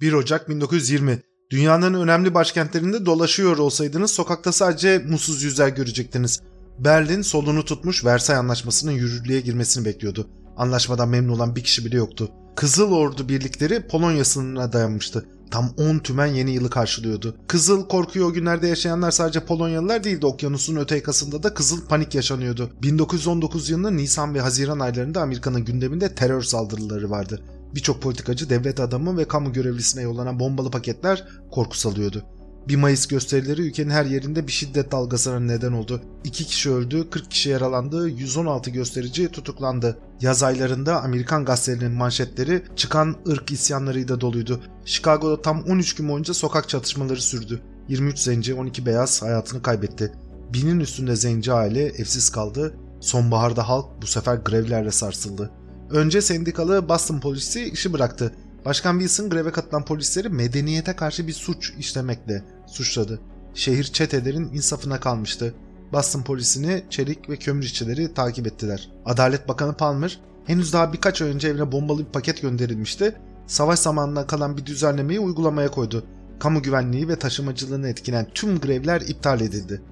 1 Ocak 1920 Dünyanın önemli başkentlerinde dolaşıyor olsaydınız sokakta sadece mutsuz yüzler görecektiniz. Berlin solunu tutmuş Versay Anlaşması'nın yürürlüğe girmesini bekliyordu. Anlaşmadan memnun olan bir kişi bile yoktu. Kızıl Ordu birlikleri Polonya sınırına dayanmıştı. Tam 10 tümen yeni yılı karşılıyordu. Kızıl korkuyu o günlerde yaşayanlar sadece Polonyalılar değildi. Okyanusun öte yakasında da kızıl panik yaşanıyordu. 1919 yılının Nisan ve Haziran aylarında Amerika'nın gündeminde terör saldırıları vardı. Birçok politikacı, devlet adamı ve kamu görevlisine yollanan bombalı paketler korku salıyordu. 1 Mayıs gösterileri ülkenin her yerinde bir şiddet dalgasına neden oldu. 2 kişi öldü, 40 kişi yaralandı, 116 gösterici tutuklandı. Yaz aylarında Amerikan gazetelerinin manşetleri çıkan ırk isyanlarıyla doluydu. Chicago'da tam 13 gün boyunca sokak çatışmaları sürdü. 23 zenci, 12 beyaz hayatını kaybetti. Binin üstünde zenci aile evsiz kaldı. Sonbaharda halk bu sefer grevlerle sarsıldı. Önce sendikalı Boston polisi işi bıraktı. Başkan Wilson greve katılan polisleri medeniyete karşı bir suç işlemekle suçladı. Şehir çetelerin insafına kalmıştı. Boston polisini çelik ve kömür işçileri takip ettiler. Adalet Bakanı Palmer henüz daha birkaç ay önce evine bombalı bir paket gönderilmişti. Savaş zamanında kalan bir düzenlemeyi uygulamaya koydu. Kamu güvenliği ve taşımacılığını etkileyen tüm grevler iptal edildi.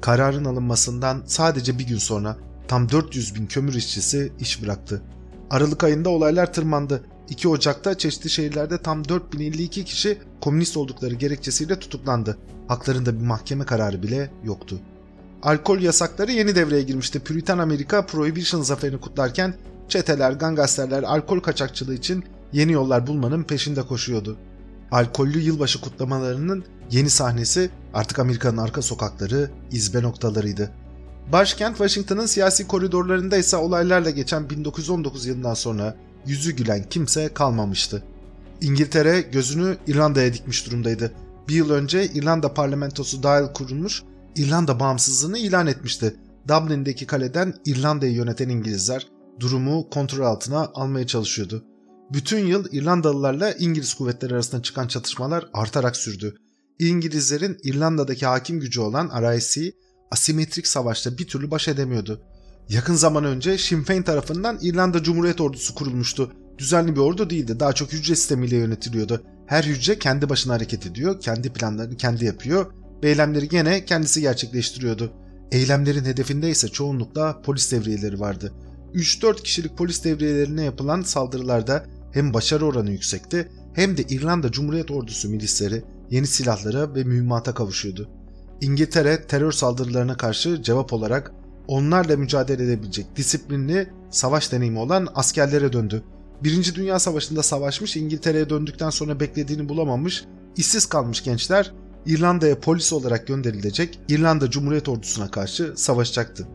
Kararın alınmasından sadece bir gün sonra tam 400 bin kömür işçisi iş bıraktı. Aralık ayında olaylar tırmandı. 2 Ocak'ta çeşitli şehirlerde tam 4052 kişi komünist oldukları gerekçesiyle tutuklandı. Haklarında bir mahkeme kararı bile yoktu. Alkol yasakları yeni devreye girmişti. Puritan Amerika Prohibition zaferini kutlarken çeteler, gangsterler alkol kaçakçılığı için yeni yollar bulmanın peşinde koşuyordu. Alkollü yılbaşı kutlamalarının yeni sahnesi artık Amerika'nın arka sokakları, izbe noktalarıydı. Başkent Washington'ın siyasi koridorlarında ise olaylarla geçen 1919 yılından sonra yüzü gülen kimse kalmamıştı. İngiltere gözünü İrlanda'ya dikmiş durumdaydı. Bir yıl önce İrlanda parlamentosu dahil kurulmuş, İrlanda bağımsızlığını ilan etmişti. Dublin'deki kaleden İrlanda'yı yöneten İngilizler durumu kontrol altına almaya çalışıyordu. Bütün yıl İrlandalılarla İngiliz kuvvetleri arasında çıkan çatışmalar artarak sürdü. İngilizlerin İrlanda'daki hakim gücü olan RIC asimetrik savaşta bir türlü baş edemiyordu. Yakın zaman önce Sinn Féin tarafından İrlanda Cumhuriyet Ordusu kurulmuştu. Düzenli bir ordu değildi. Daha çok hücre sistemiyle yönetiliyordu. Her hücre kendi başına hareket ediyor, kendi planlarını kendi yapıyor ve eylemleri gene kendisi gerçekleştiriyordu. Eylemlerin hedefinde ise çoğunlukla polis devriyeleri vardı. 3-4 kişilik polis devriyelerine yapılan saldırılarda hem başarı oranı yüksekti hem de İrlanda Cumhuriyet Ordusu milisleri yeni silahlara ve mühimmata kavuşuyordu. İngiltere terör saldırılarına karşı cevap olarak onlarla mücadele edebilecek disiplinli savaş deneyimi olan askerlere döndü. Birinci Dünya Savaşı'nda savaşmış İngiltere'ye döndükten sonra beklediğini bulamamış, işsiz kalmış gençler İrlanda'ya polis olarak gönderilecek İrlanda Cumhuriyet Ordusu'na karşı savaşacaktı.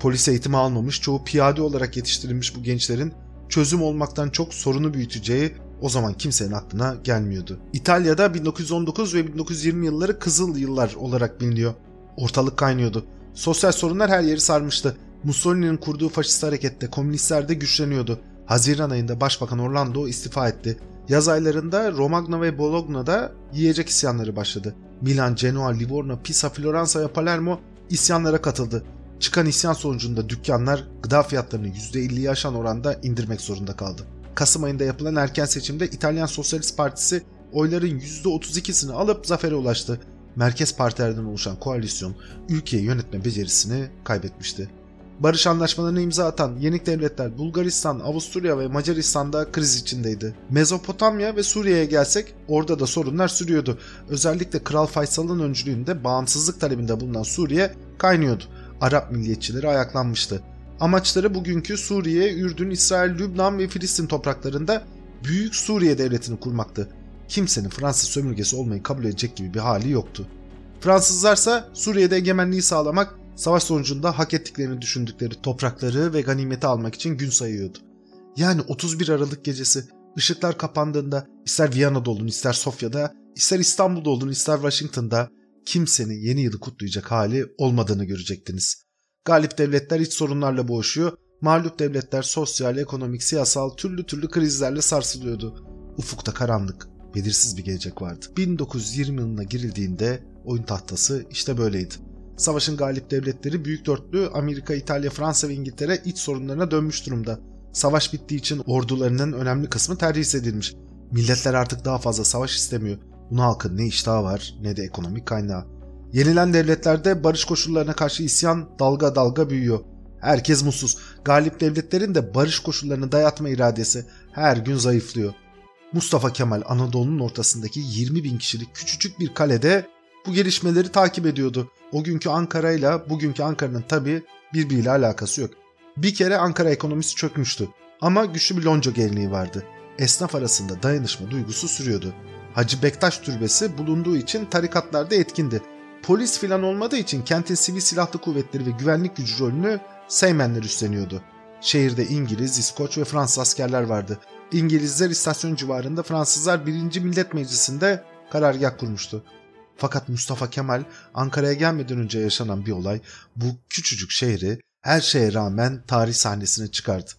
Polis eğitimi almamış, çoğu piyade olarak yetiştirilmiş bu gençlerin çözüm olmaktan çok sorunu büyüteceği o zaman kimsenin aklına gelmiyordu. İtalya'da 1919 ve 1920 yılları kızıl yıllar olarak biliniyor. Ortalık kaynıyordu. Sosyal sorunlar her yeri sarmıştı. Mussolini'nin kurduğu faşist harekette komünistler de güçleniyordu. Haziran ayında Başbakan Orlando istifa etti. Yaz aylarında Romagna ve Bologna'da yiyecek isyanları başladı. Milan, Genoa, Livorno, Pisa, Floransa ve Palermo isyanlara katıldı. Çıkan isyan sonucunda dükkanlar gıda fiyatlarını %50'yi aşan oranda indirmek zorunda kaldı. Kasım ayında yapılan erken seçimde İtalyan Sosyalist Partisi oyların %32'sini alıp zafere ulaştı. Merkez partilerden oluşan koalisyon ülkeyi yönetme becerisini kaybetmişti. Barış anlaşmalarına imza atan yenik devletler Bulgaristan, Avusturya ve Macaristan'da kriz içindeydi. Mezopotamya ve Suriye'ye gelsek orada da sorunlar sürüyordu. Özellikle Kral Faysal'ın öncülüğünde bağımsızlık talebinde bulunan Suriye kaynıyordu. Arap milliyetçileri ayaklanmıştı. Amaçları bugünkü Suriye, Ürdün, İsrail, Lübnan ve Filistin topraklarında Büyük Suriye Devleti'ni kurmaktı. Kimsenin Fransız sömürgesi olmayı kabul edecek gibi bir hali yoktu. Fransızlarsa Suriye'de egemenliği sağlamak, savaş sonucunda hak ettiklerini düşündükleri toprakları ve ganimeti almak için gün sayıyordu. Yani 31 Aralık gecesi ışıklar kapandığında ister Viyana'da olun, ister Sofya'da, ister İstanbul'da olun, ister Washington'da kimsenin yeni yılı kutlayacak hali olmadığını görecektiniz. Galip devletler iç sorunlarla boğuşuyor, mağlup devletler sosyal, ekonomik, siyasal türlü türlü krizlerle sarsılıyordu. Ufukta karanlık, belirsiz bir gelecek vardı. 1920 yılına girildiğinde oyun tahtası işte böyleydi. Savaşın galip devletleri büyük dörtlü Amerika, İtalya, Fransa ve İngiltere iç sorunlarına dönmüş durumda. Savaş bittiği için ordularının önemli kısmı terhis edilmiş. Milletler artık daha fazla savaş istemiyor. Buna halkın ne iştahı var ne de ekonomik kaynağı. Yenilen devletlerde barış koşullarına karşı isyan dalga dalga büyüyor. Herkes mutsuz. Galip devletlerin de barış koşullarını dayatma iradesi her gün zayıflıyor. Mustafa Kemal Anadolu'nun ortasındaki 20 bin kişilik küçücük bir kalede bu gelişmeleri takip ediyordu. O günkü Ankara ile bugünkü Ankara'nın tabi birbiriyle alakası yok. Bir kere Ankara ekonomisi çökmüştü ama güçlü bir lonca geleneği vardı. Esnaf arasında dayanışma duygusu sürüyordu. Hacı Bektaş Türbesi bulunduğu için tarikatlarda etkindi. Polis filan olmadığı için kentin sivil silahlı kuvvetleri ve güvenlik gücü rolünü Seymenler üstleniyordu. Şehirde İngiliz, İskoç ve Fransız askerler vardı. İngilizler istasyon civarında, Fransızlar 1. Millet Meclisi'nde karargah kurmuştu. Fakat Mustafa Kemal Ankara'ya gelmeden önce yaşanan bir olay bu küçücük şehri her şeye rağmen tarih sahnesine çıkardı.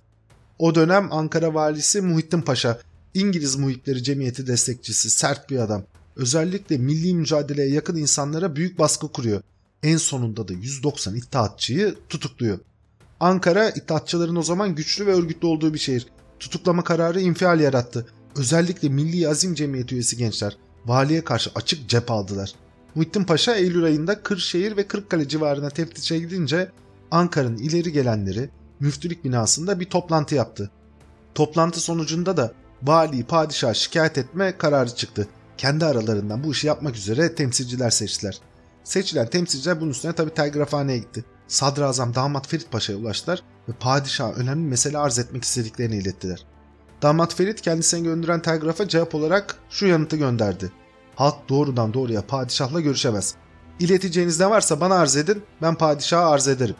O dönem Ankara valisi Muhittin Paşa, İngiliz Muhipleri Cemiyeti destekçisi sert bir adam. Özellikle milli mücadeleye yakın insanlara büyük baskı kuruyor. En sonunda da 190 iddiatçıyı tutukluyor. Ankara iddiatçıların o zaman güçlü ve örgütlü olduğu bir şehir. Tutuklama kararı infial yarattı. Özellikle Milli Azim Cemiyeti üyesi gençler valiye karşı açık cep aldılar. Muhittin Paşa Eylül ayında Kırşehir ve Kırıkkale civarına teftişe gidince Ankara'nın ileri gelenleri müftülük binasında bir toplantı yaptı. Toplantı sonucunda da valiyi padişah şikayet etme kararı çıktı. Kendi aralarından bu işi yapmak üzere temsilciler seçtiler. Seçilen temsilciler bunun üstüne tabi telgrafhaneye gitti. Sadrazam damat Ferit Paşa'ya ulaştılar ve padişaha önemli mesele arz etmek istediklerini ilettiler. Damat Ferit kendisine gönderen telgrafa cevap olarak şu yanıtı gönderdi. Halk doğrudan doğruya padişahla görüşemez. İleteceğiniz ne varsa bana arz edin, ben padişaha arz ederim.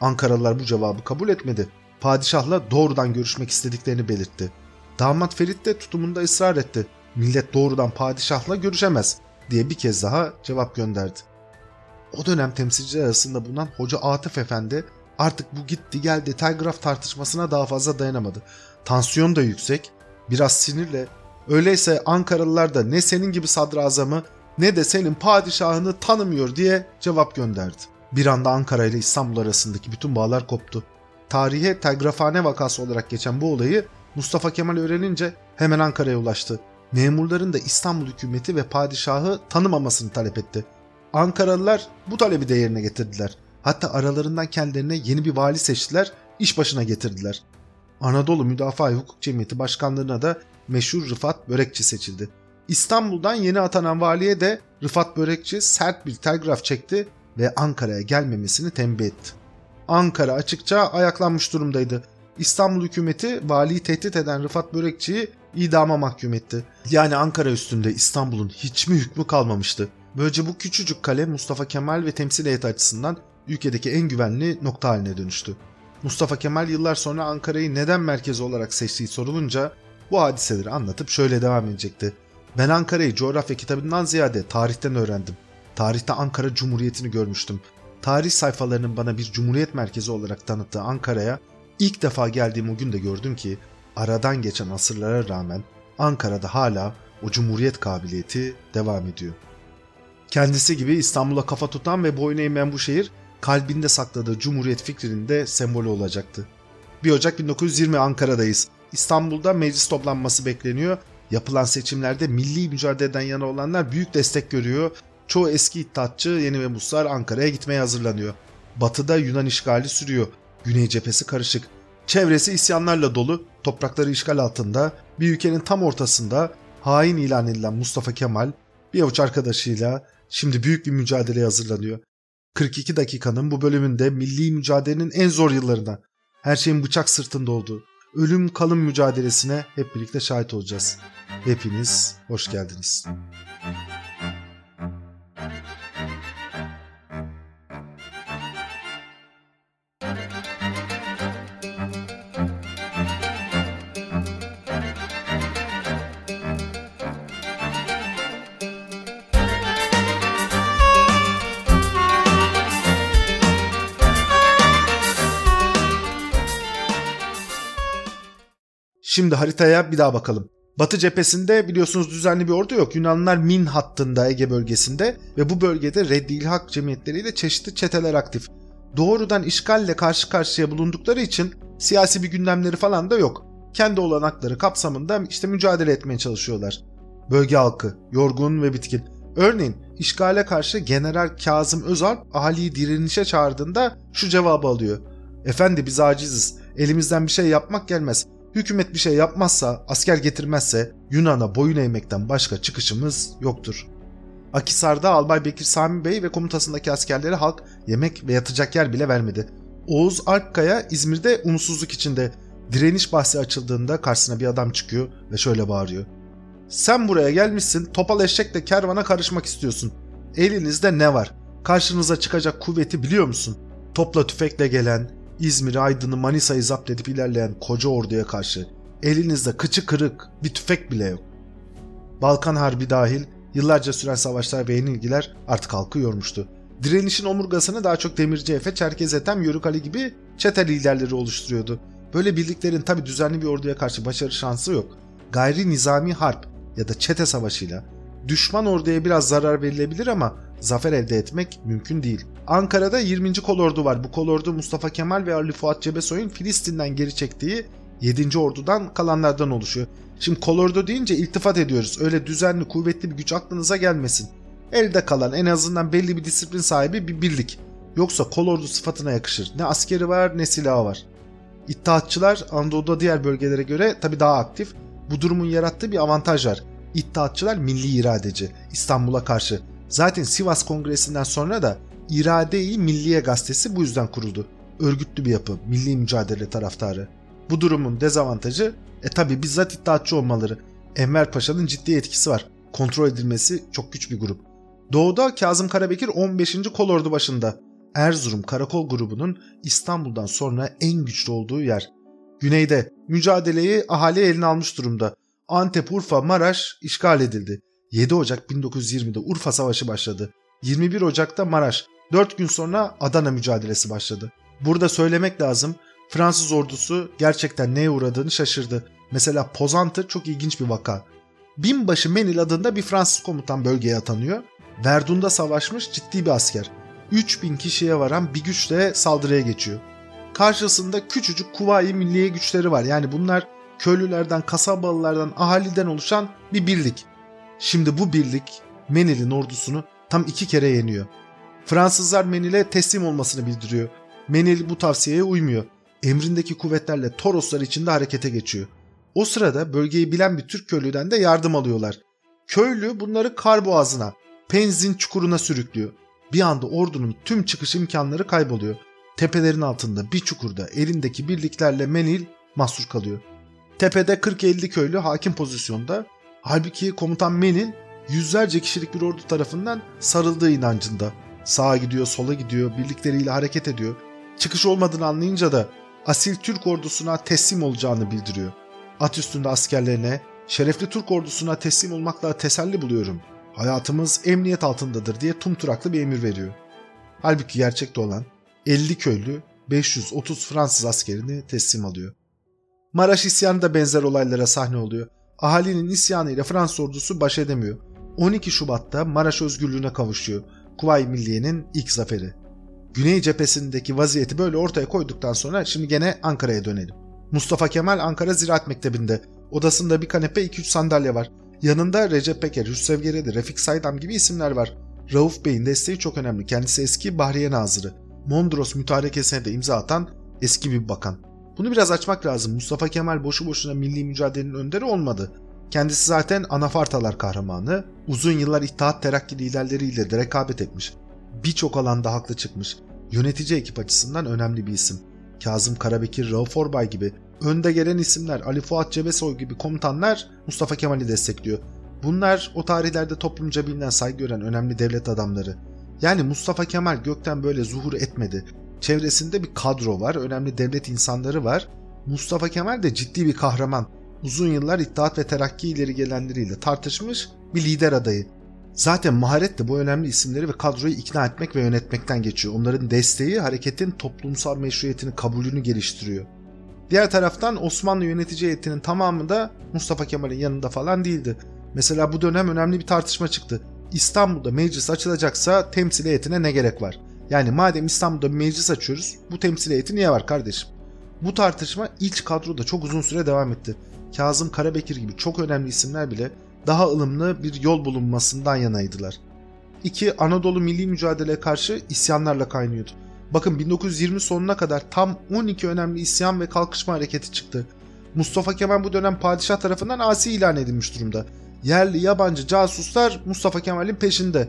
Ankaralılar bu cevabı kabul etmedi. Padişahla doğrudan görüşmek istediklerini belirtti. Damat Ferit de tutumunda ısrar etti. Millet doğrudan padişahla görüşemez diye bir kez daha cevap gönderdi. O dönem temsilciler arasında bulunan Hoca Atıf Efendi artık bu gitti geldi telgraf tartışmasına daha fazla dayanamadı. Tansiyon da yüksek, biraz sinirle öyleyse Ankaralılar da ne senin gibi sadrazamı ne de senin padişahını tanımıyor diye cevap gönderdi. Bir anda Ankara ile İstanbul arasındaki bütün bağlar koptu. Tarihe telgrafhane vakası olarak geçen bu olayı Mustafa Kemal öğrenince hemen Ankara'ya ulaştı. Memurların da İstanbul hükümeti ve padişahı tanımamasını talep etti. Ankaralılar bu talebi de yerine getirdiler. Hatta aralarından kendilerine yeni bir vali seçtiler, iş başına getirdiler. Anadolu Müdafaa Hukuk Cemiyeti Başkanlığı'na da meşhur Rıfat Börekçi seçildi. İstanbul'dan yeni atanan valiye de Rıfat Börekçi sert bir telgraf çekti ve Ankara'ya gelmemesini tembih etti. Ankara açıkça ayaklanmış durumdaydı. İstanbul hükümeti valiyi tehdit eden Rıfat Börekçi'yi idama mahkum etti. Yani Ankara üstünde İstanbul'un hiç mi hükmü kalmamıştı. Böylece bu küçücük kale Mustafa Kemal ve temsil heyeti açısından ülkedeki en güvenli nokta haline dönüştü. Mustafa Kemal yıllar sonra Ankara'yı neden merkez olarak seçtiği sorulunca bu hadiseleri anlatıp şöyle devam edecekti. Ben Ankara'yı coğrafya kitabından ziyade tarihten öğrendim. Tarihte Ankara Cumhuriyeti'ni görmüştüm. Tarih sayfalarının bana bir cumhuriyet merkezi olarak tanıttığı Ankara'ya ilk defa geldiğim o gün de gördüm ki aradan geçen asırlara rağmen Ankara'da hala o cumhuriyet kabiliyeti devam ediyor. Kendisi gibi İstanbul'a kafa tutan ve boyun eğmeyen bu şehir kalbinde sakladığı cumhuriyet fikrinin de sembolü olacaktı. 1 Ocak 1920 Ankara'dayız. İstanbul'da meclis toplanması bekleniyor. Yapılan seçimlerde milli mücadeleden yana olanlar büyük destek görüyor. Çoğu eski iddiatçı Yeni ve Muslar Ankara'ya gitmeye hazırlanıyor. Batıda Yunan işgali sürüyor. Güney cephesi karışık. Çevresi isyanlarla dolu, toprakları işgal altında, bir ülkenin tam ortasında hain ilan edilen Mustafa Kemal bir avuç arkadaşıyla şimdi büyük bir mücadeleye hazırlanıyor. 42 dakikanın bu bölümünde milli mücadelenin en zor yıllarına, her şeyin bıçak sırtında olduğu, ölüm kalım mücadelesine hep birlikte şahit olacağız. Hepiniz hoş geldiniz. Şimdi haritaya bir daha bakalım. Batı cephesinde biliyorsunuz düzenli bir ordu yok. Yunanlılar Min hattında Ege bölgesinde ve bu bölgede Reddi İlhak cemiyetleriyle çeşitli çeteler aktif. Doğrudan işgalle karşı karşıya bulundukları için siyasi bir gündemleri falan da yok. kendi olanakları kapsamında işte mücadele etmeye çalışıyorlar. Bölge halkı yorgun ve bitkin. Örneğin işgale karşı General Kazım Özalp ahaliyi direnişe çağırdığında şu cevabı alıyor. Efendi biz aciziz. Elimizden bir şey yapmak gelmez. Hükümet bir şey yapmazsa, asker getirmezse Yunan'a boyun eğmekten başka çıkışımız yoktur. Akisar'da Albay Bekir Sami Bey ve komutasındaki askerlere halk yemek ve yatacak yer bile vermedi. Oğuz Alpkaya İzmir'de umutsuzluk içinde direniş bahsi açıldığında karşısına bir adam çıkıyor ve şöyle bağırıyor. Sen buraya gelmişsin topal eşekle kervana karışmak istiyorsun. Elinizde ne var? Karşınıza çıkacak kuvveti biliyor musun? Topla tüfekle gelen, İzmir'i, Aydın'ı, Manisa'yı zapt edip ilerleyen koca orduya karşı elinizde kıçı kırık bir tüfek bile yok. Balkan Harbi dahil yıllarca süren savaşlar ve yenilgiler artık halkı yormuştu. Direnişin omurgasını daha çok Demirci Efe, Çerkez Ethem, Yörük Ali gibi çete liderleri oluşturuyordu. Böyle birliklerin tabi düzenli bir orduya karşı başarı şansı yok. Gayri nizami harp ya da çete savaşıyla düşman orduya biraz zarar verilebilir ama zafer elde etmek mümkün değil. Ankara'da 20. kolordu var. Bu kolordu Mustafa Kemal ve Ali Fuat Cebesoy'un Filistin'den geri çektiği 7. ordudan kalanlardan oluşuyor. Şimdi kolordu deyince iltifat ediyoruz. Öyle düzenli, kuvvetli bir güç aklınıza gelmesin. Elde kalan en azından belli bir disiplin sahibi bir birlik. Yoksa kolordu sıfatına yakışır. Ne askeri var ne silahı var. İttihatçılar Anadolu'da diğer bölgelere göre tabi daha aktif. Bu durumun yarattığı bir avantaj var. İttihatçılar milli iradeci. İstanbul'a karşı. Zaten Sivas Kongresi'nden sonra da İrade-i Milliye gazetesi bu yüzden kuruldu. Örgütlü bir yapı, milli mücadele taraftarı. Bu durumun dezavantajı e tabi bizzat iddiatçı olmaları. Enver Paşa'nın ciddi etkisi var. Kontrol edilmesi çok güç bir grup. Doğuda Kazım Karabekir 15. Kolordu başında. Erzurum Karakol grubunun İstanbul'dan sonra en güçlü olduğu yer. Güneyde mücadeleyi ahali eline almış durumda. Antep, Urfa, Maraş işgal edildi. 7 Ocak 1920'de Urfa Savaşı başladı. 21 Ocak'ta Maraş, 4 gün sonra Adana mücadelesi başladı. Burada söylemek lazım Fransız ordusu gerçekten neye uğradığını şaşırdı. Mesela Pozantı çok ilginç bir vaka. Binbaşı Menil adında bir Fransız komutan bölgeye atanıyor. Verdun'da savaşmış ciddi bir asker. 3000 kişiye varan bir güçle saldırıya geçiyor. Karşısında küçücük Kuvayi Milliye güçleri var. Yani bunlar köylülerden, kasabalılardan, ahaliden oluşan bir birlik. Şimdi bu birlik Menil'in ordusunu tam iki kere yeniyor. Fransızlar Menil'e teslim olmasını bildiriyor. Menil bu tavsiyeye uymuyor. Emrindeki kuvvetlerle Toroslar içinde harekete geçiyor. O sırada bölgeyi bilen bir Türk köylüden de yardım alıyorlar. Köylü bunları kar boğazına, Penzin çukuruna sürüklüyor. Bir anda ordunun tüm çıkış imkanları kayboluyor. Tepelerin altında bir çukurda elindeki birliklerle Menil mahsur kalıyor. Tepede 40-50 köylü hakim pozisyonda. Halbuki komutan Menil yüzlerce kişilik bir ordu tarafından sarıldığı inancında. Sağa gidiyor, sola gidiyor, birlikleriyle hareket ediyor. Çıkış olmadığını anlayınca da asil Türk ordusuna teslim olacağını bildiriyor. At üstünde askerlerine, şerefli Türk ordusuna teslim olmakla teselli buluyorum. Hayatımız emniyet altındadır diye tumturaklı bir emir veriyor. Halbuki gerçekte olan 50 köylü 530 Fransız askerini teslim alıyor. Maraş isyanı da benzer olaylara sahne oluyor. Ahalinin isyanıyla Fransız ordusu baş edemiyor. 12 Şubat'ta Maraş özgürlüğüne kavuşuyor. Kuvayi Milliye'nin ilk zaferi. Güney cephesindeki vaziyeti böyle ortaya koyduktan sonra şimdi gene Ankara'ya dönelim. Mustafa Kemal Ankara Ziraat Mektebi'nde. Odasında bir kanepe 2-3 sandalye var. Yanında Recep Peker, Hüsrev Geredi, Refik Saydam gibi isimler var. Rauf Bey'in desteği çok önemli. Kendisi eski Bahriye Nazırı. Mondros mütarekesine de imza atan eski bir bakan. Bunu biraz açmak lazım. Mustafa Kemal boşu boşuna milli mücadelenin önderi olmadı. Kendisi zaten Anafartalar kahramanı, uzun yıllar İttihat Terakki liderleriyle de rekabet etmiş. Birçok alanda haklı çıkmış. Yönetici ekip açısından önemli bir isim. Kazım Karabekir, Rauf Orbay gibi önde gelen isimler, Ali Fuat Cebesoy gibi komutanlar Mustafa Kemal'i destekliyor. Bunlar o tarihlerde toplumca bilinen saygı gören önemli devlet adamları. Yani Mustafa Kemal gökten böyle zuhur etmedi. Çevresinde bir kadro var, önemli devlet insanları var. Mustafa Kemal de ciddi bir kahraman. Uzun yıllar İttihat ve Terakki ileri gelenleriyle tartışmış bir lider adayı. Zaten maharet de bu önemli isimleri ve kadroyu ikna etmek ve yönetmekten geçiyor. Onların desteği hareketin toplumsal meşruiyetini, kabulünü geliştiriyor. Diğer taraftan Osmanlı yönetici heyetinin tamamı da Mustafa Kemal'in yanında falan değildi. Mesela bu dönem önemli bir tartışma çıktı. İstanbul'da meclis açılacaksa temsil heyetine ne gerek var? Yani madem İstanbul'da bir meclis açıyoruz bu temsil heyeti niye var kardeşim? Bu tartışma ilk kadroda çok uzun süre devam etti. Kazım Karabekir gibi çok önemli isimler bile daha ılımlı bir yol bulunmasından yanaydılar. İki Anadolu milli mücadeleye karşı isyanlarla kaynıyordu. Bakın 1920 sonuna kadar tam 12 önemli isyan ve kalkışma hareketi çıktı. Mustafa Kemal bu dönem padişah tarafından asi ilan edilmiş durumda. Yerli yabancı casuslar Mustafa Kemal'in peşinde.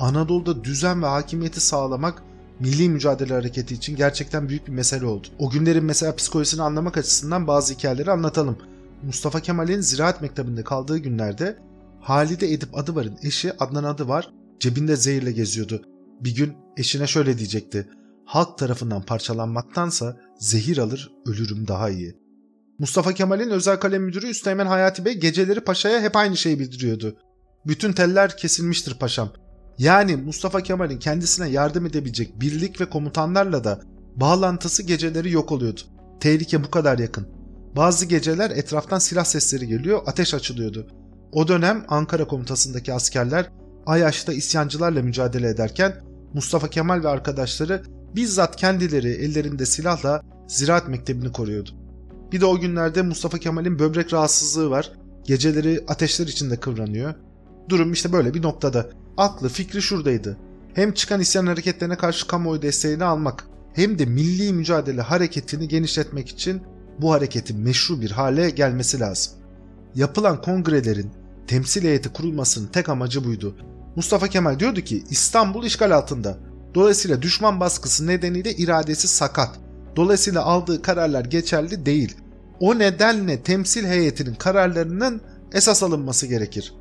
Anadolu'da düzen ve hakimiyeti sağlamak milli mücadele hareketi için gerçekten büyük bir mesele oldu. O günlerin mesela psikolojisini anlamak açısından bazı hikayeleri anlatalım. Mustafa Kemal'in ziraat mektebinde kaldığı günlerde Halide Edip Adıvar'ın eşi Adnan Adıvar cebinde zehirle geziyordu. Bir gün eşine şöyle diyecekti. Halk tarafından parçalanmaktansa zehir alır ölürüm daha iyi. Mustafa Kemal'in özel kalem müdürü Üsteğmen Hayati Bey geceleri paşaya hep aynı şeyi bildiriyordu. Bütün teller kesilmiştir paşam. Yani Mustafa Kemal'in kendisine yardım edebilecek birlik ve komutanlarla da bağlantısı geceleri yok oluyordu. Tehlike bu kadar yakın. Bazı geceler etraftan silah sesleri geliyor, ateş açılıyordu. O dönem Ankara komutasındaki askerler Ayaş'ta isyancılarla mücadele ederken Mustafa Kemal ve arkadaşları bizzat kendileri ellerinde silahla ziraat mektebini koruyordu. Bir de o günlerde Mustafa Kemal'in böbrek rahatsızlığı var. Geceleri ateşler içinde kıvranıyor. Durum işte böyle bir noktada. Aklı fikri şuradaydı. Hem çıkan isyan hareketlerine karşı kamuoyu desteğini almak hem de milli mücadele hareketini genişletmek için bu hareketin meşru bir hale gelmesi lazım. Yapılan kongrelerin temsil heyeti kurulmasının tek amacı buydu. Mustafa Kemal diyordu ki İstanbul işgal altında. Dolayısıyla düşman baskısı nedeniyle iradesi sakat. Dolayısıyla aldığı kararlar geçerli değil. O nedenle temsil heyetinin kararlarının esas alınması gerekir.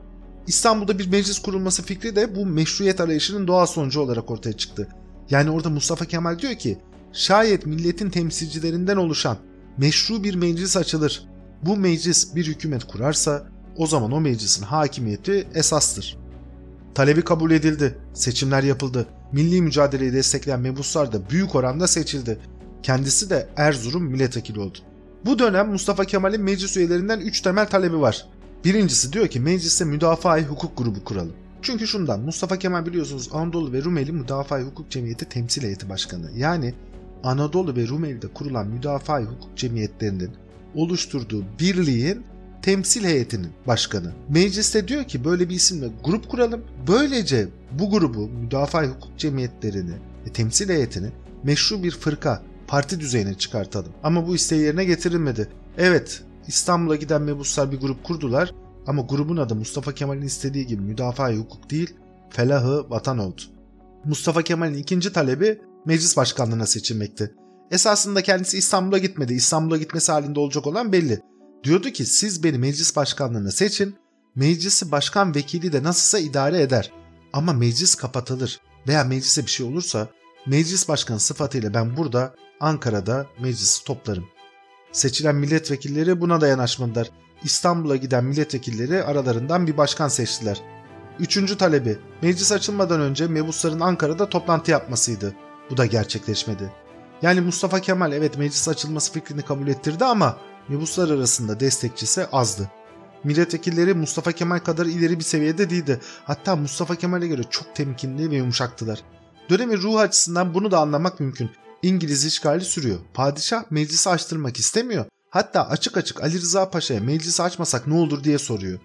İstanbul'da bir meclis kurulması fikri de bu meşruiyet arayışının doğal sonucu olarak ortaya çıktı. Yani orada Mustafa Kemal diyor ki şayet milletin temsilcilerinden oluşan meşru bir meclis açılır. Bu meclis bir hükümet kurarsa o zaman o meclisin hakimiyeti esastır. Talebi kabul edildi. Seçimler yapıldı. Milli mücadeleyi destekleyen mebuslar da büyük oranda seçildi. Kendisi de Erzurum milletvekili oldu. Bu dönem Mustafa Kemal'in meclis üyelerinden 3 temel talebi var. Birincisi diyor ki mecliste müdafaa hukuk grubu kuralım. Çünkü şundan Mustafa Kemal biliyorsunuz Anadolu ve Rumeli Müdafaa Hukuk Cemiyeti Temsil Heyeti Başkanı. Yani Anadolu ve Rumeli'de kurulan müdafaa hukuk cemiyetlerinin oluşturduğu birliğin temsil heyetinin başkanı. Mecliste diyor ki böyle bir isimle grup kuralım. Böylece bu grubu müdafaa hukuk cemiyetlerini ve temsil heyetini meşru bir fırka, parti düzeyine çıkartalım. Ama bu isteği yerine getirilmedi. Evet, İstanbul'a giden mebuslar bir grup kurdular ama grubun adı Mustafa Kemal'in istediği gibi müdafaa hukuk değil, felahı vatan oldu. Mustafa Kemal'in ikinci talebi meclis başkanlığına seçilmekti. Esasında kendisi İstanbul'a gitmedi. İstanbul'a gitmesi halinde olacak olan belli. Diyordu ki siz beni meclis başkanlığına seçin, meclisi başkan vekili de nasılsa idare eder. Ama meclis kapatılır veya meclise bir şey olursa meclis başkanı sıfatıyla ben burada Ankara'da meclisi toplarım. Seçilen milletvekilleri buna da yanaşmadılar. İstanbul'a giden milletvekilleri aralarından bir başkan seçtiler. Üçüncü talebi meclis açılmadan önce mebusların Ankara'da toplantı yapmasıydı. Bu da gerçekleşmedi. Yani Mustafa Kemal evet meclis açılması fikrini kabul ettirdi ama mebuslar arasında destekçisi azdı. Milletvekilleri Mustafa Kemal kadar ileri bir seviyede değildi. Hatta Mustafa Kemal'e göre çok temkinli ve yumuşaktılar. Dönemin ruh açısından bunu da anlamak mümkün. İngiliz işgali sürüyor. Padişah meclisi açtırmak istemiyor. Hatta açık açık Ali Rıza Paşa'ya meclisi açmasak ne olur diye soruyor.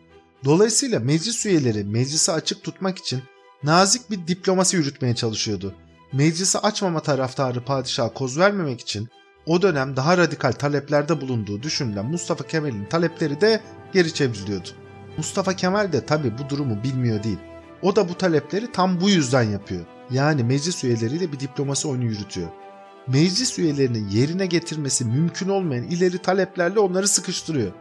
Dolayısıyla meclis üyeleri meclisi açık tutmak için nazik bir diplomasi yürütmeye çalışıyordu. Meclisi açmama taraftarı padişaha koz vermemek için o dönem daha radikal taleplerde bulunduğu düşünülen Mustafa Kemal'in talepleri de geri çevriliyordu. Mustafa Kemal de tabi bu durumu bilmiyor değil. O da bu talepleri tam bu yüzden yapıyor. Yani meclis üyeleriyle bir diplomasi oyunu yürütüyor. Meclis üyelerinin yerine getirmesi mümkün olmayan ileri taleplerle onları sıkıştırıyor.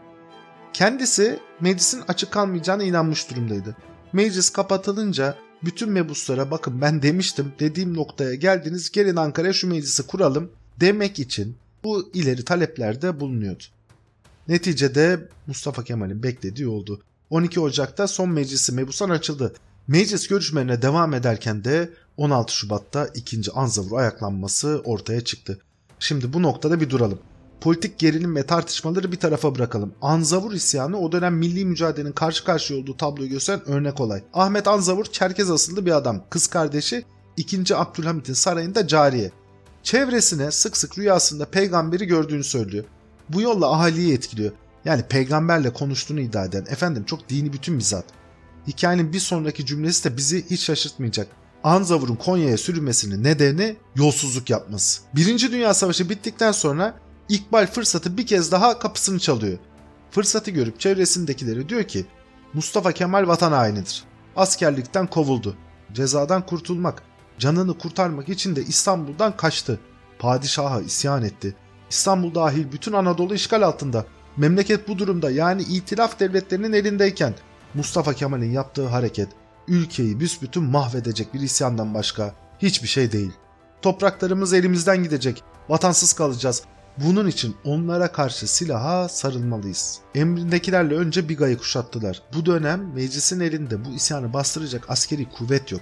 Kendisi meclisin açık kalmayacağına inanmış durumdaydı. Meclis kapatılınca bütün mebuslara bakın ben demiştim dediğim noktaya geldiniz gelin Ankara'ya şu meclisi kuralım demek için bu ileri taleplerde bulunuyordu. Neticede Mustafa Kemal'in beklediği oldu. 12 Ocak'ta son meclisi mebusan açıldı. Meclis görüşmelerine devam ederken de 16 Şubat'ta ikinci Anzavur ayaklanması ortaya çıktı. Şimdi bu noktada bir duralım. Politik gerilim ve tartışmaları bir tarafa bırakalım. Anzavur isyanı o dönem milli mücadelenin karşı karşıya olduğu tabloyu gösteren örnek olay. Ahmet Anzavur Çerkez asıllı bir adam. Kız kardeşi 2. Abdülhamit'in sarayında cariye. Çevresine sık sık rüyasında peygamberi gördüğünü söylüyor. Bu yolla ahaliyi etkiliyor. Yani peygamberle konuştuğunu iddia eden efendim çok dini bütün bir zat. Hikayenin bir sonraki cümlesi de bizi hiç şaşırtmayacak. Anzavur'un Konya'ya sürülmesinin nedeni yolsuzluk yapması. Birinci Dünya Savaşı bittikten sonra İkbal fırsatı bir kez daha kapısını çalıyor. Fırsatı görüp çevresindekileri diyor ki Mustafa Kemal vatan hainidir. Askerlikten kovuldu. Cezadan kurtulmak, canını kurtarmak için de İstanbul'dan kaçtı. Padişaha isyan etti. İstanbul dahil bütün Anadolu işgal altında. Memleket bu durumda yani itilaf devletlerinin elindeyken Mustafa Kemal'in yaptığı hareket ülkeyi büsbütün mahvedecek bir isyandan başka hiçbir şey değil. Topraklarımız elimizden gidecek, vatansız kalacağız. Bunun için onlara karşı silaha sarılmalıyız. Emrindekilerle önce Biga'yı kuşattılar. Bu dönem meclisin elinde bu isyanı bastıracak askeri kuvvet yok.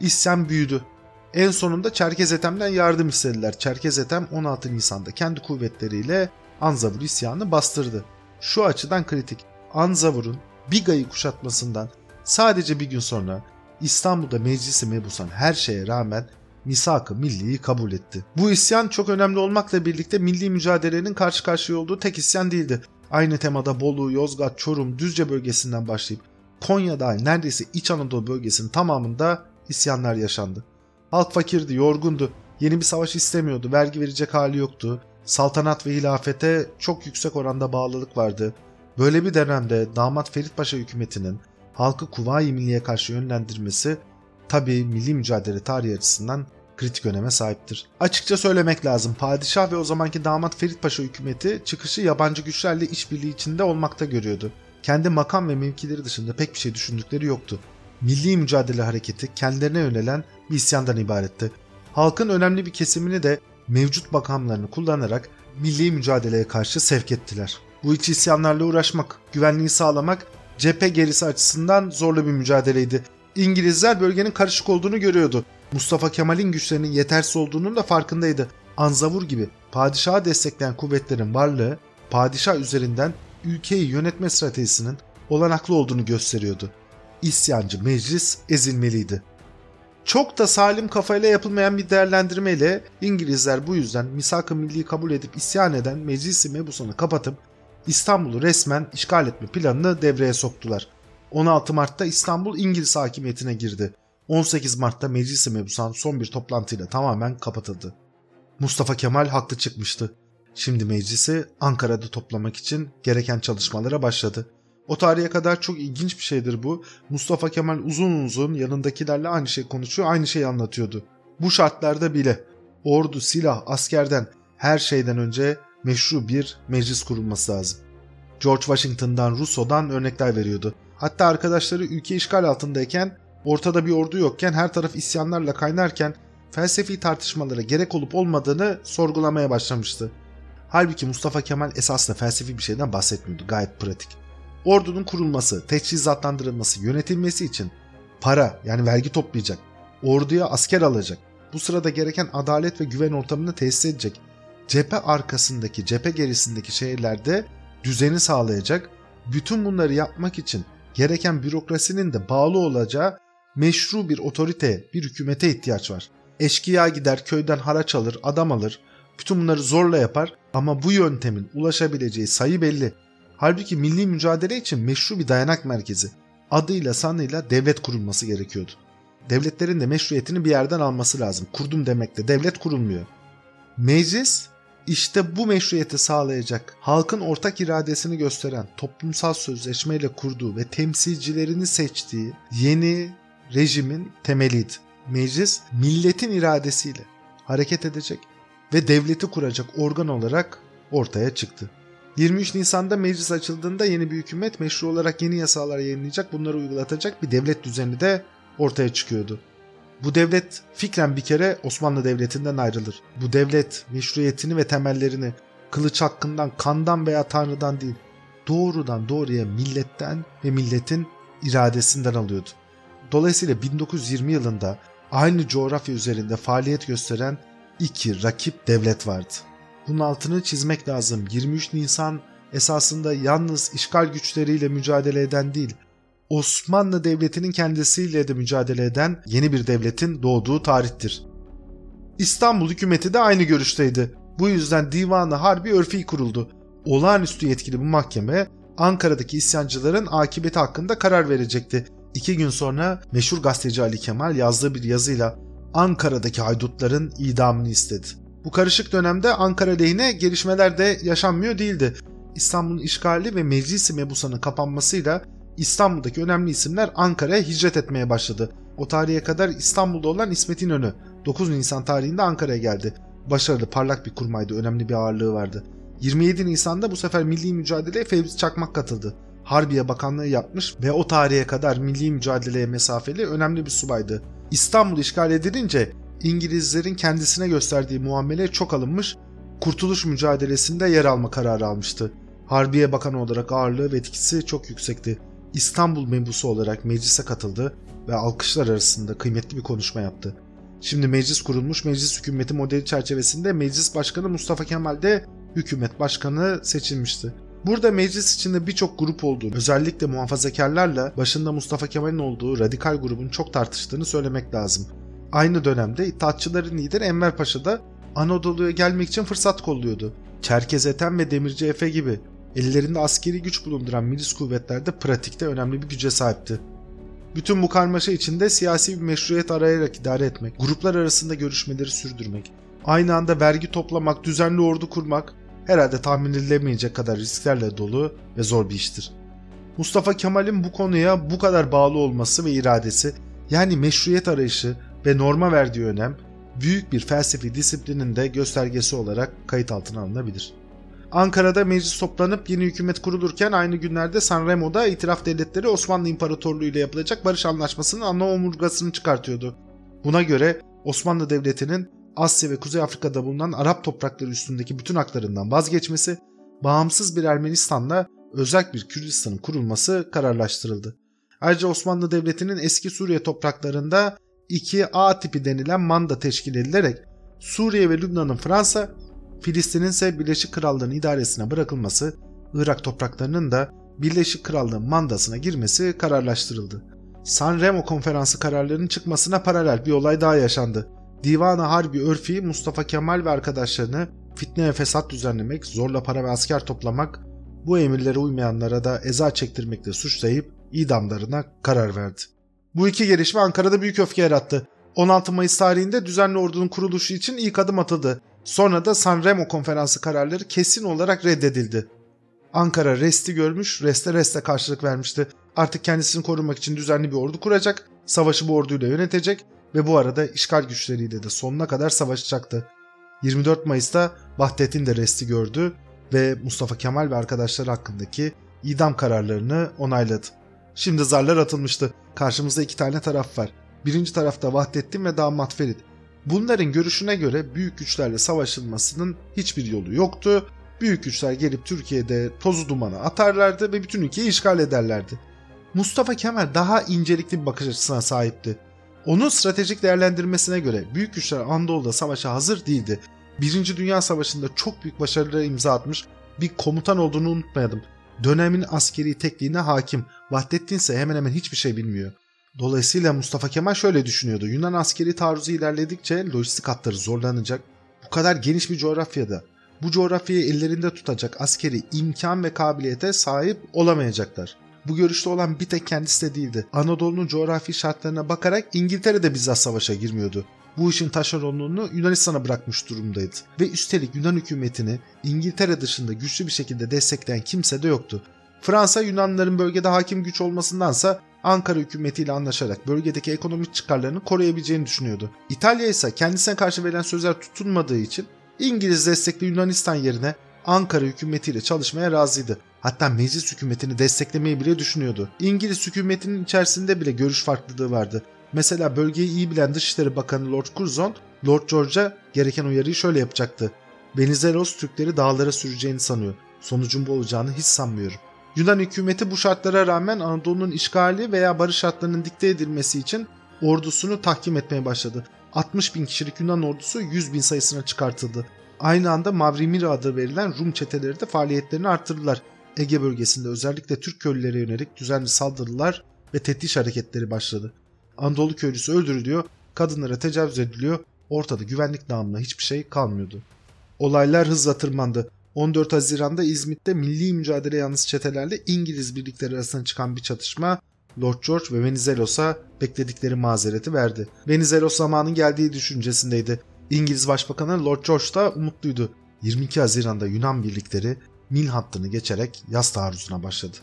İsyan büyüdü. En sonunda Çerkez Ethem'den yardım istediler. Çerkez Ethem 16 Nisan'da kendi kuvvetleriyle Anzavur isyanı bastırdı. Şu açıdan kritik. Anzavur'un Biga'yı kuşatmasından sadece bir gün sonra İstanbul'da meclisi mebusan her şeye rağmen misak-ı milliyi kabul etti. Bu isyan çok önemli olmakla birlikte milli mücadelenin karşı karşıya olduğu tek isyan değildi. Aynı temada Bolu, Yozgat, Çorum, Düzce bölgesinden başlayıp Konya dahil neredeyse İç Anadolu bölgesinin tamamında isyanlar yaşandı. Halk fakirdi, yorgundu, yeni bir savaş istemiyordu, vergi verecek hali yoktu. Saltanat ve hilafete çok yüksek oranda bağlılık vardı. Böyle bir dönemde damat Ferit Paşa hükümetinin halkı Kuvayi Milliye karşı yönlendirmesi tabi milli mücadele tarihi açısından kritik öneme sahiptir. Açıkça söylemek lazım padişah ve o zamanki damat Ferit Paşa hükümeti çıkışı yabancı güçlerle işbirliği içinde olmakta görüyordu. Kendi makam ve mevkileri dışında pek bir şey düşündükleri yoktu. Milli mücadele hareketi kendilerine yönelen bir isyandan ibaretti. Halkın önemli bir kesimini de mevcut makamlarını kullanarak milli mücadeleye karşı sevk ettiler. Bu iç isyanlarla uğraşmak, güvenliği sağlamak cephe gerisi açısından zorlu bir mücadeleydi. İngilizler bölgenin karışık olduğunu görüyordu. Mustafa Kemal'in güçlerinin yetersiz olduğunun da farkındaydı. Anzavur gibi padişahı destekleyen kuvvetlerin varlığı padişah üzerinden ülkeyi yönetme stratejisinin olanaklı olduğunu gösteriyordu. İsyancı meclis ezilmeliydi. Çok da salim kafayla yapılmayan bir değerlendirmeyle İngilizler bu yüzden misak-ı milli kabul edip isyan eden meclisi mebusanı kapatıp İstanbul'u resmen işgal etme planını devreye soktular. 16 Mart'ta İstanbul İngiliz hakimiyetine girdi. 18 Mart'ta Meclis-i Mebusan son bir toplantıyla tamamen kapatıldı. Mustafa Kemal haklı çıkmıştı. Şimdi meclisi Ankara'da toplamak için gereken çalışmalara başladı. O tarihe kadar çok ilginç bir şeydir bu. Mustafa Kemal uzun uzun yanındakilerle aynı şey konuşuyor, aynı şeyi anlatıyordu. Bu şartlarda bile ordu, silah, askerden her şeyden önce meşru bir meclis kurulması lazım. George Washington'dan, Rousseau'dan örnekler veriyordu. Hatta arkadaşları ülke işgal altındayken, ortada bir ordu yokken, her taraf isyanlarla kaynarken felsefi tartışmalara gerek olup olmadığını sorgulamaya başlamıştı. Halbuki Mustafa Kemal esasında felsefi bir şeyden bahsetmiyordu, gayet pratik. Ordunun kurulması, teçhizatlandırılması, yönetilmesi için para yani vergi toplayacak, orduya asker alacak, bu sırada gereken adalet ve güven ortamını tesis edecek, cephe arkasındaki, cephe gerisindeki şehirlerde düzeni sağlayacak, bütün bunları yapmak için gereken bürokrasinin de bağlı olacağı meşru bir otorite, bir hükümete ihtiyaç var. Eşkıya gider köyden haraç alır, adam alır, bütün bunları zorla yapar ama bu yöntemin ulaşabileceği sayı belli. Halbuki milli mücadele için meşru bir dayanak merkezi, adıyla sanıyla devlet kurulması gerekiyordu. Devletlerin de meşruiyetini bir yerden alması lazım. Kurdum demekle devlet kurulmuyor. Meclis işte bu meşruiyeti sağlayacak, halkın ortak iradesini gösteren toplumsal sözleşmeyle kurduğu ve temsilcilerini seçtiği yeni rejimin temeliydi. Meclis milletin iradesiyle hareket edecek ve devleti kuracak organ olarak ortaya çıktı. 23 Nisan'da meclis açıldığında yeni bir hükümet meşru olarak yeni yasalar yayınlayacak, bunları uygulatacak bir devlet düzeni de ortaya çıkıyordu. Bu devlet fikren bir kere Osmanlı Devleti'nden ayrılır. Bu devlet meşruiyetini ve temellerini kılıç hakkından, kandan veya tanrıdan değil, doğrudan doğruya milletten ve milletin iradesinden alıyordu. Dolayısıyla 1920 yılında aynı coğrafya üzerinde faaliyet gösteren iki rakip devlet vardı. Bunun altını çizmek lazım. 23 Nisan esasında yalnız işgal güçleriyle mücadele eden değil, Osmanlı Devleti'nin kendisiyle de mücadele eden yeni bir devletin doğduğu tarihtir. İstanbul hükümeti de aynı görüşteydi. Bu yüzden Divanı Harbi Örfi kuruldu. Olağanüstü yetkili bu mahkeme Ankara'daki isyancıların akıbeti hakkında karar verecekti. İki gün sonra meşhur gazeteci Ali Kemal yazdığı bir yazıyla Ankara'daki haydutların idamını istedi. Bu karışık dönemde Ankara lehine gelişmeler de yaşanmıyor değildi. İstanbul'un işgali ve meclisi mebusanın kapanmasıyla İstanbul'daki önemli isimler Ankara'ya hicret etmeye başladı. O tarihe kadar İstanbul'da olan İsmet İnönü 9 Nisan tarihinde Ankara'ya geldi. Başarılı, parlak bir kurmaydı, önemli bir ağırlığı vardı. 27 Nisan'da bu sefer milli mücadeleye Fevzi Çakmak katıldı. Harbiye Bakanlığı yapmış ve o tarihe kadar milli mücadeleye mesafeli önemli bir subaydı. İstanbul işgal edilince İngilizlerin kendisine gösterdiği muamele çok alınmış, kurtuluş mücadelesinde yer alma kararı almıştı. Harbiye Bakanı olarak ağırlığı ve etkisi çok yüksekti. İstanbul mebusu olarak meclise katıldı ve alkışlar arasında kıymetli bir konuşma yaptı. Şimdi meclis kurulmuş, meclis hükümeti modeli çerçevesinde meclis başkanı Mustafa Kemal de hükümet başkanı seçilmişti. Burada meclis içinde birçok grup olduğu, özellikle muhafazakarlarla başında Mustafa Kemal'in olduğu radikal grubun çok tartıştığını söylemek lazım. Aynı dönemde İttihatçıların lideri Enver Paşa da Anadolu'ya gelmek için fırsat kolluyordu. Çerkez Ethem ve Demirci Efe gibi ellerinde askeri güç bulunduran milis kuvvetler de pratikte önemli bir güce sahipti. Bütün bu karmaşa içinde siyasi bir meşruiyet arayarak idare etmek, gruplar arasında görüşmeleri sürdürmek, aynı anda vergi toplamak, düzenli ordu kurmak herhalde tahmin edilemeyecek kadar risklerle dolu ve zor bir iştir. Mustafa Kemal'in bu konuya bu kadar bağlı olması ve iradesi yani meşruiyet arayışı ve norma verdiği önem büyük bir felsefi disiplinin de göstergesi olarak kayıt altına alınabilir. Ankara'da meclis toplanıp yeni hükümet kurulurken aynı günlerde Sanremo'da itiraf devletleri Osmanlı İmparatorluğu ile yapılacak barış anlaşmasının ana omurgasını çıkartıyordu. Buna göre Osmanlı Devleti'nin Asya ve Kuzey Afrika'da bulunan Arap toprakları üstündeki bütün haklarından vazgeçmesi, bağımsız bir Ermenistan'la özel bir Kürdistan'ın kurulması kararlaştırıldı. Ayrıca Osmanlı Devleti'nin eski Suriye topraklarında 2A tipi denilen manda teşkil edilerek Suriye ve Lübnan'ın Fransa, Filistin'in ise Birleşik Krallığın idaresine bırakılması, Irak topraklarının da Birleşik Krallığın mandasına girmesi kararlaştırıldı. San Remo konferansı kararlarının çıkmasına paralel bir olay daha yaşandı. Divan-ı Harbi Örfi Mustafa Kemal ve arkadaşlarını fitne ve fesat düzenlemek, zorla para ve asker toplamak, bu emirlere uymayanlara da eza çektirmekle suçlayıp idamlarına karar verdi. Bu iki gelişme Ankara'da büyük öfke yarattı. 16 Mayıs tarihinde düzenli ordunun kuruluşu için ilk adım atıldı. Sonra da Sanremo konferansı kararları kesin olarak reddedildi. Ankara resti görmüş, reste reste karşılık vermişti. Artık kendisini korumak için düzenli bir ordu kuracak, savaşı bu orduyla yönetecek ve bu arada işgal güçleriyle de sonuna kadar savaşacaktı. 24 Mayıs'ta Vahdettin de resti gördü ve Mustafa Kemal ve arkadaşları hakkındaki idam kararlarını onayladı. Şimdi zarlar atılmıştı. Karşımızda iki tane taraf var. Birinci tarafta Vahdettin ve damat Ferit. Bunların görüşüne göre büyük güçlerle savaşılmasının hiçbir yolu yoktu. Büyük güçler gelip Türkiye'de tozu dumanı atarlardı ve bütün ülkeyi işgal ederlerdi. Mustafa Kemal daha incelikli bir bakış açısına sahipti. Onun stratejik değerlendirmesine göre büyük güçler Anadolu'da savaşa hazır değildi. Birinci Dünya Savaşı'nda çok büyük başarılara imza atmış bir komutan olduğunu unutmayalım. Dönemin askeri tekniğine hakim. Vahdettin ise hemen hemen hiçbir şey bilmiyor. Dolayısıyla Mustafa Kemal şöyle düşünüyordu. Yunan askeri taarruzu ilerledikçe lojistik hatları zorlanacak. Bu kadar geniş bir coğrafyada bu coğrafyayı ellerinde tutacak askeri imkan ve kabiliyete sahip olamayacaklar. Bu görüşte olan bir tek kendisi de değildi. Anadolu'nun coğrafi şartlarına bakarak İngiltere de bizzat savaşa girmiyordu. Bu işin taşeronluğunu Yunanistan'a bırakmış durumdaydı. Ve üstelik Yunan hükümetini İngiltere dışında güçlü bir şekilde destekleyen kimse de yoktu. Fransa Yunanlıların bölgede hakim güç olmasındansa Ankara hükümetiyle anlaşarak bölgedeki ekonomik çıkarlarını koruyabileceğini düşünüyordu. İtalya ise kendisine karşı verilen sözler tutunmadığı için İngiliz destekli Yunanistan yerine Ankara hükümetiyle çalışmaya razıydı. Hatta meclis hükümetini desteklemeyi bile düşünüyordu. İngiliz hükümetinin içerisinde bile görüş farklılığı vardı. Mesela bölgeyi iyi bilen Dışişleri Bakanı Lord Curzon, Lord George'a gereken uyarıyı şöyle yapacaktı. Venizelos Türkleri dağlara süreceğini sanıyor. Sonucun bu olacağını hiç sanmıyorum. Yunan hükümeti bu şartlara rağmen Anadolu'nun işgali veya barış şartlarının dikte edilmesi için ordusunu tahkim etmeye başladı. 60 bin kişilik Yunan ordusu 100 bin sayısına çıkartıldı. Aynı anda Mavrimira adı verilen Rum çeteleri de faaliyetlerini arttırdılar. Ege bölgesinde özellikle Türk köylülere yönelik düzenli saldırılar ve tetiş hareketleri başladı. Anadolu köylüsü öldürülüyor, kadınlara tecavüz ediliyor, ortada güvenlik namına hiçbir şey kalmıyordu. Olaylar hızla tırmandı. 14 Haziran'da İzmit'te milli mücadele yanlısı çetelerle İngiliz birlikleri arasında çıkan bir çatışma Lord George ve Venizelos'a bekledikleri mazereti verdi. Venizelos zamanın geldiği düşüncesindeydi. İngiliz Başbakanı Lord George da umutluydu. 22 Haziran'da Yunan birlikleri Nil hattını geçerek yaz taarruzuna başladı.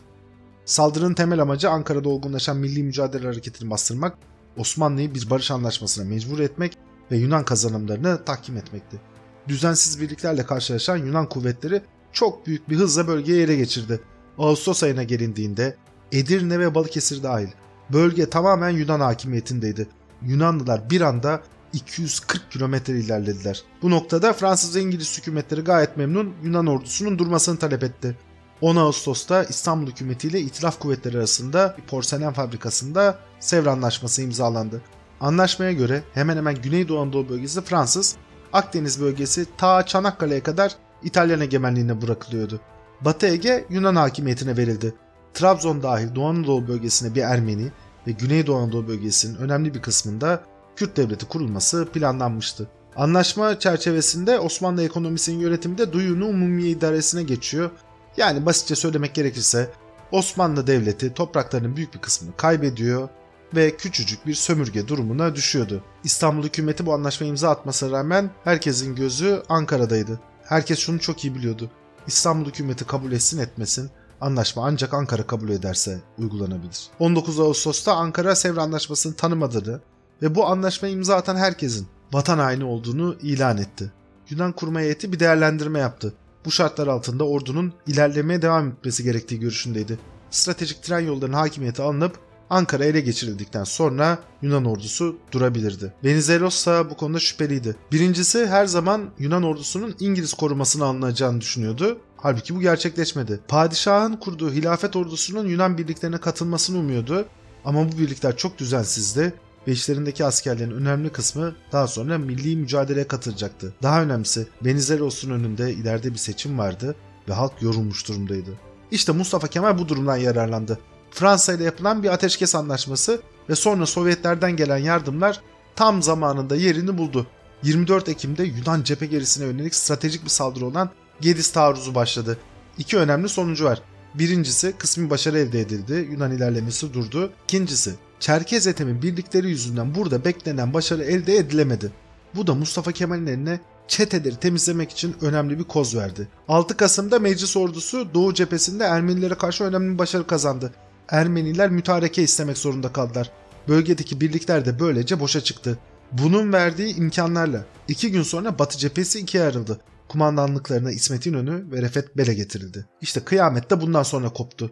Saldırının temel amacı Ankara'da olgunlaşan milli mücadele hareketini bastırmak, Osmanlı'yı bir barış anlaşmasına mecbur etmek ve Yunan kazanımlarını tahkim etmekti. Düzensiz birliklerle karşılaşan Yunan kuvvetleri çok büyük bir hızla bölgeyi ele geçirdi. Ağustos ayına gelindiğinde Edirne ve Balıkesir dahil bölge tamamen Yunan hakimiyetindeydi. Yunanlılar bir anda 240 kilometre ilerlediler. Bu noktada Fransız ve İngiliz hükümetleri gayet memnun Yunan ordusunun durmasını talep etti. 10 Ağustos'ta İstanbul hükümeti ile İtilaf kuvvetleri arasında bir porselen fabrikasında Sevr Anlaşması imzalandı. Anlaşmaya göre hemen hemen Güneydoğu Anadolu bölgesi Fransız, Akdeniz bölgesi ta Çanakkale'ye kadar İtalyan egemenliğine bırakılıyordu. Batı Ege Yunan hakimiyetine verildi. Trabzon dahil Doğu Anadolu bölgesine bir Ermeni ve Güneydoğu Anadolu bölgesinin önemli bir kısmında Kürt devleti kurulması planlanmıştı. Anlaşma çerçevesinde Osmanlı ekonomisinin yönetimi de Duyunu Umumiye İdaresi'ne geçiyor. Yani basitçe söylemek gerekirse Osmanlı Devleti topraklarının büyük bir kısmını kaybediyor ve küçücük bir sömürge durumuna düşüyordu. İstanbul hükümeti bu anlaşmayı imza atmasına rağmen herkesin gözü Ankara'daydı. Herkes şunu çok iyi biliyordu. İstanbul hükümeti kabul etsin etmesin anlaşma ancak Ankara kabul ederse uygulanabilir. 19 Ağustos'ta Ankara Sevr Anlaşması'nı tanımadığını ve bu anlaşmayı imza atan herkesin vatan haini olduğunu ilan etti. Yunan kurma heyeti bir değerlendirme yaptı. Bu şartlar altında ordunun ilerlemeye devam etmesi gerektiği görüşündeydi. Stratejik tren yollarının hakimiyeti alınıp Ankara ele geçirildikten sonra Yunan ordusu durabilirdi. Venizelos ise bu konuda şüpheliydi. Birincisi her zaman Yunan ordusunun İngiliz korumasına alınacağını düşünüyordu. Halbuki bu gerçekleşmedi. Padişahın kurduğu hilafet ordusunun Yunan birliklerine katılmasını umuyordu. Ama bu birlikler çok düzensizdi ve işlerindeki askerlerin önemli kısmı daha sonra milli mücadeleye katılacaktı. Daha önemlisi Venizelos'un önünde ileride bir seçim vardı ve halk yorulmuş durumdaydı. İşte Mustafa Kemal bu durumdan yararlandı. Fransa ile yapılan bir ateşkes anlaşması ve sonra Sovyetlerden gelen yardımlar tam zamanında yerini buldu. 24 Ekim'de Yunan cephe gerisine yönelik stratejik bir saldırı olan Gediz taarruzu başladı. İki önemli sonucu var. Birincisi kısmi başarı elde edildi, Yunan ilerlemesi durdu. İkincisi Çerkez Ethem'in birlikleri yüzünden burada beklenen başarı elde edilemedi. Bu da Mustafa Kemal'in eline çeteleri temizlemek için önemli bir koz verdi. 6 Kasım'da meclis ordusu Doğu cephesinde Ermenilere karşı önemli bir başarı kazandı. Ermeniler mütareke istemek zorunda kaldılar. Bölgedeki birlikler de böylece boşa çıktı. Bunun verdiği imkanlarla iki gün sonra Batı cephesi ikiye ayrıldı. Kumandanlıklarına İsmet İnönü ve Refet Bele getirildi. İşte kıyamet de bundan sonra koptu.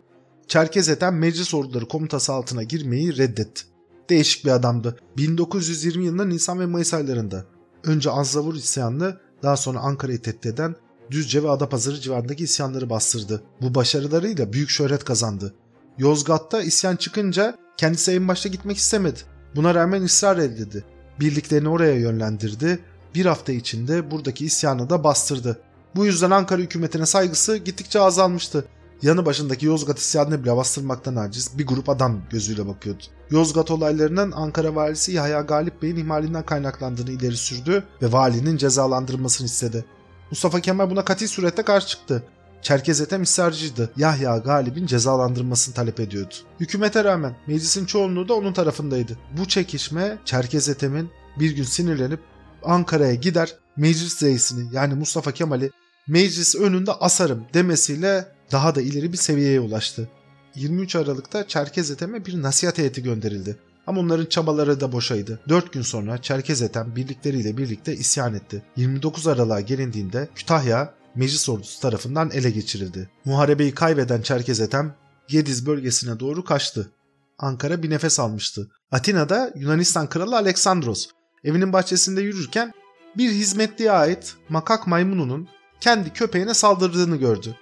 Çerkez Ethem meclis orduları komutası altına girmeyi reddetti. Değişik bir adamdı. 1920 yılında Nisan ve Mayıs aylarında önce Anzavur isyanını daha sonra Ankara'yı tehdit eden Düzce ve Adapazarı civarındaki isyanları bastırdı. Bu başarılarıyla büyük şöhret kazandı. Yozgat'ta isyan çıkınca kendisi en başta gitmek istemedi. Buna rağmen ısrar edildi. Birliklerini oraya yönlendirdi. Bir hafta içinde buradaki isyanı da bastırdı. Bu yüzden Ankara hükümetine saygısı gittikçe azalmıştı. Yanı başındaki Yozgat isyanını bile bastırmaktan aciz bir grup adam gözüyle bakıyordu. Yozgat olaylarının Ankara valisi Yahya Galip Bey'in ihmalinden kaynaklandığını ileri sürdü ve valinin cezalandırılmasını istedi. Mustafa Kemal buna kati surette karşı çıktı. Çerkez Ethem ısrarcıydı. Yahya Galip'in cezalandırılmasını talep ediyordu. Hükümete rağmen meclisin çoğunluğu da onun tarafındaydı. Bu çekişme Çerkez Ethem'in bir gün sinirlenip Ankara'ya gider meclis reisini yani Mustafa Kemal'i meclis önünde asarım demesiyle daha da ileri bir seviyeye ulaştı. 23 Aralık'ta Çerkez Ethem'e bir nasihat heyeti gönderildi. Ama onların çabaları da boşaydı. 4 gün sonra Çerkez Ethem birlikleriyle birlikte isyan etti. 29 Aralık'a gelindiğinde Kütahya meclis ordusu tarafından ele geçirildi. Muharebeyi kaybeden Çerkez Ethem Gediz bölgesine doğru kaçtı. Ankara bir nefes almıştı. Atina'da Yunanistan kralı Aleksandros evinin bahçesinde yürürken bir hizmetliye ait makak maymununun kendi köpeğine saldırdığını gördü.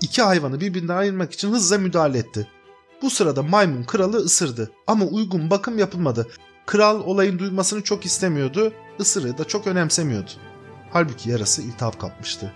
İki hayvanı birbirinden ayırmak için hızla müdahale etti. Bu sırada maymun kralı ısırdı ama uygun bakım yapılmadı. Kral olayın duymasını çok istemiyordu, ısırığı da çok önemsemiyordu. Halbuki yarası iltihap kapmıştı.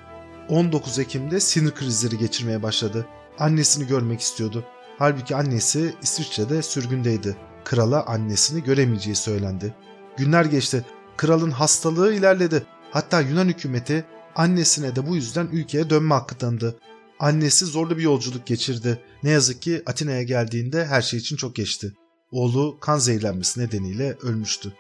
19 Ekim'de sinir krizleri geçirmeye başladı. Annesini görmek istiyordu. Halbuki annesi İsviçre'de sürgündeydi. Krala annesini göremeyeceği söylendi. Günler geçti. Kralın hastalığı ilerledi. Hatta Yunan hükümeti annesine de bu yüzden ülkeye dönme hakkı tanıdı. Annesi zorlu bir yolculuk geçirdi. Ne yazık ki Atina'ya geldiğinde her şey için çok geçti. Oğlu kan zehirlenmesi nedeniyle ölmüştü.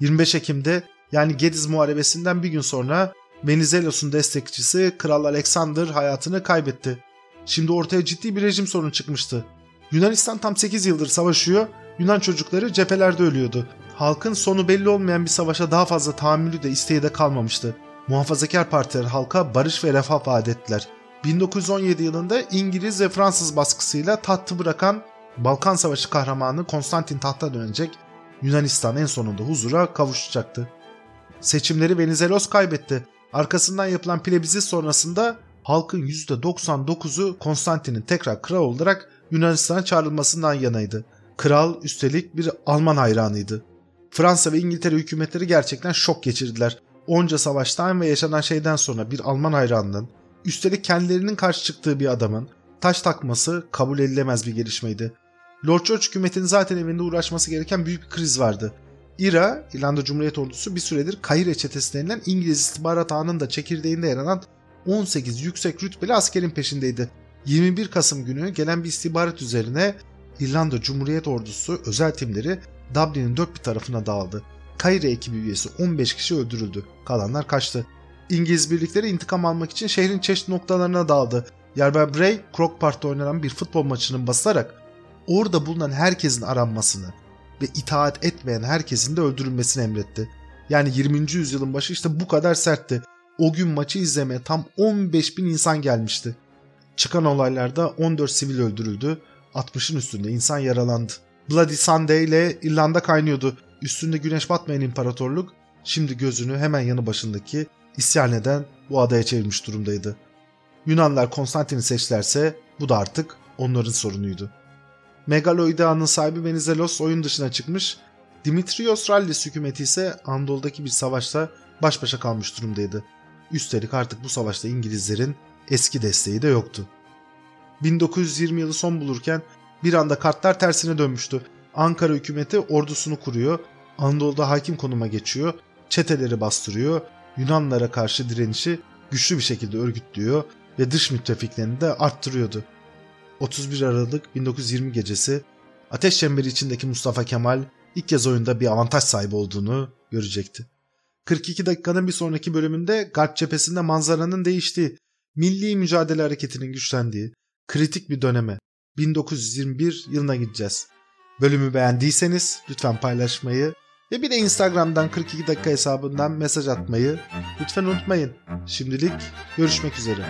25 Ekim'de yani Gediz Muharebesi'nden bir gün sonra Venizelos'un destekçisi Kral Alexander hayatını kaybetti. Şimdi ortaya ciddi bir rejim sorunu çıkmıştı. Yunanistan tam 8 yıldır savaşıyor, Yunan çocukları cephelerde ölüyordu. Halkın sonu belli olmayan bir savaşa daha fazla tahammülü de isteği de kalmamıştı. Muhafazakar partiler halka barış ve refah vaat ettiler. 1917 yılında İngiliz ve Fransız baskısıyla tahtı bırakan Balkan Savaşı kahramanı Konstantin tahta dönecek, Yunanistan en sonunda huzura kavuşacaktı. Seçimleri Venizelos kaybetti. Arkasından yapılan plebissit sonrasında halkın %99'u Konstantin'in tekrar kral olarak Yunanistan'a çağrılmasından yanaydı. Kral üstelik bir Alman hayranıydı. Fransa ve İngiltere hükümetleri gerçekten şok geçirdiler. Onca savaştan ve yaşanan şeyden sonra bir Alman hayranının, üstelik kendilerinin karşı çıktığı bir adamın taş takması kabul edilemez bir gelişmeydi. Lord George hükümetinin zaten evinde uğraşması gereken büyük bir kriz vardı. İRA, İrlanda Cumhuriyet Ordusu bir süredir Kahire çetesi denilen İngiliz istihbarat ağının da çekirdeğinde yer alan 18 yüksek rütbeli askerin peşindeydi. 21 Kasım günü gelen bir istihbarat üzerine İrlanda Cumhuriyet Ordusu özel timleri Dublin'in dört bir tarafına dağıldı. Kahire ekibi üyesi 15 kişi öldürüldü. Kalanlar kaçtı. İngiliz birlikleri intikam almak için şehrin çeşitli noktalarına dağıldı. Yerber Bray, Croke Park'ta oynanan bir futbol maçının basarak orada bulunan herkesin aranmasını ve itaat etmeyen herkesin de öldürülmesini emretti. Yani 20. yüzyılın başı işte bu kadar sertti. O gün maçı izlemeye tam 15 bin insan gelmişti. Çıkan olaylarda 14 sivil öldürüldü, 60'ın üstünde insan yaralandı. Bloody Sunday ile İrlanda kaynıyordu. Üstünde güneş batmayan imparatorluk şimdi gözünü hemen yanı başındaki isyan eden bu adaya çevirmiş durumdaydı. Yunanlar Konstantin'i seçlerse bu da artık onların sorunuydu. Megaloidea'nın sahibi Venizelos oyun dışına çıkmış, Dimitrios Rallis hükümeti ise Anadolu'daki bir savaşta baş başa kalmış durumdaydı. Üstelik artık bu savaşta İngilizlerin eski desteği de yoktu. 1920 yılı son bulurken bir anda kartlar tersine dönmüştü. Ankara hükümeti ordusunu kuruyor, Anadolu'da hakim konuma geçiyor, çeteleri bastırıyor, Yunanlara karşı direnişi güçlü bir şekilde örgütlüyor ve dış müttefiklerini de arttırıyordu. 31 Aralık 1920 gecesi ateş çemberi içindeki Mustafa Kemal ilk kez oyunda bir avantaj sahibi olduğunu görecekti. 42 dakikanın bir sonraki bölümünde Garp cephesinde manzaranın değiştiği, milli mücadele hareketinin güçlendiği, kritik bir döneme 1921 yılına gideceğiz. Bölümü beğendiyseniz lütfen paylaşmayı ve bir de Instagram'dan 42 dakika hesabından mesaj atmayı lütfen unutmayın. Şimdilik görüşmek üzere.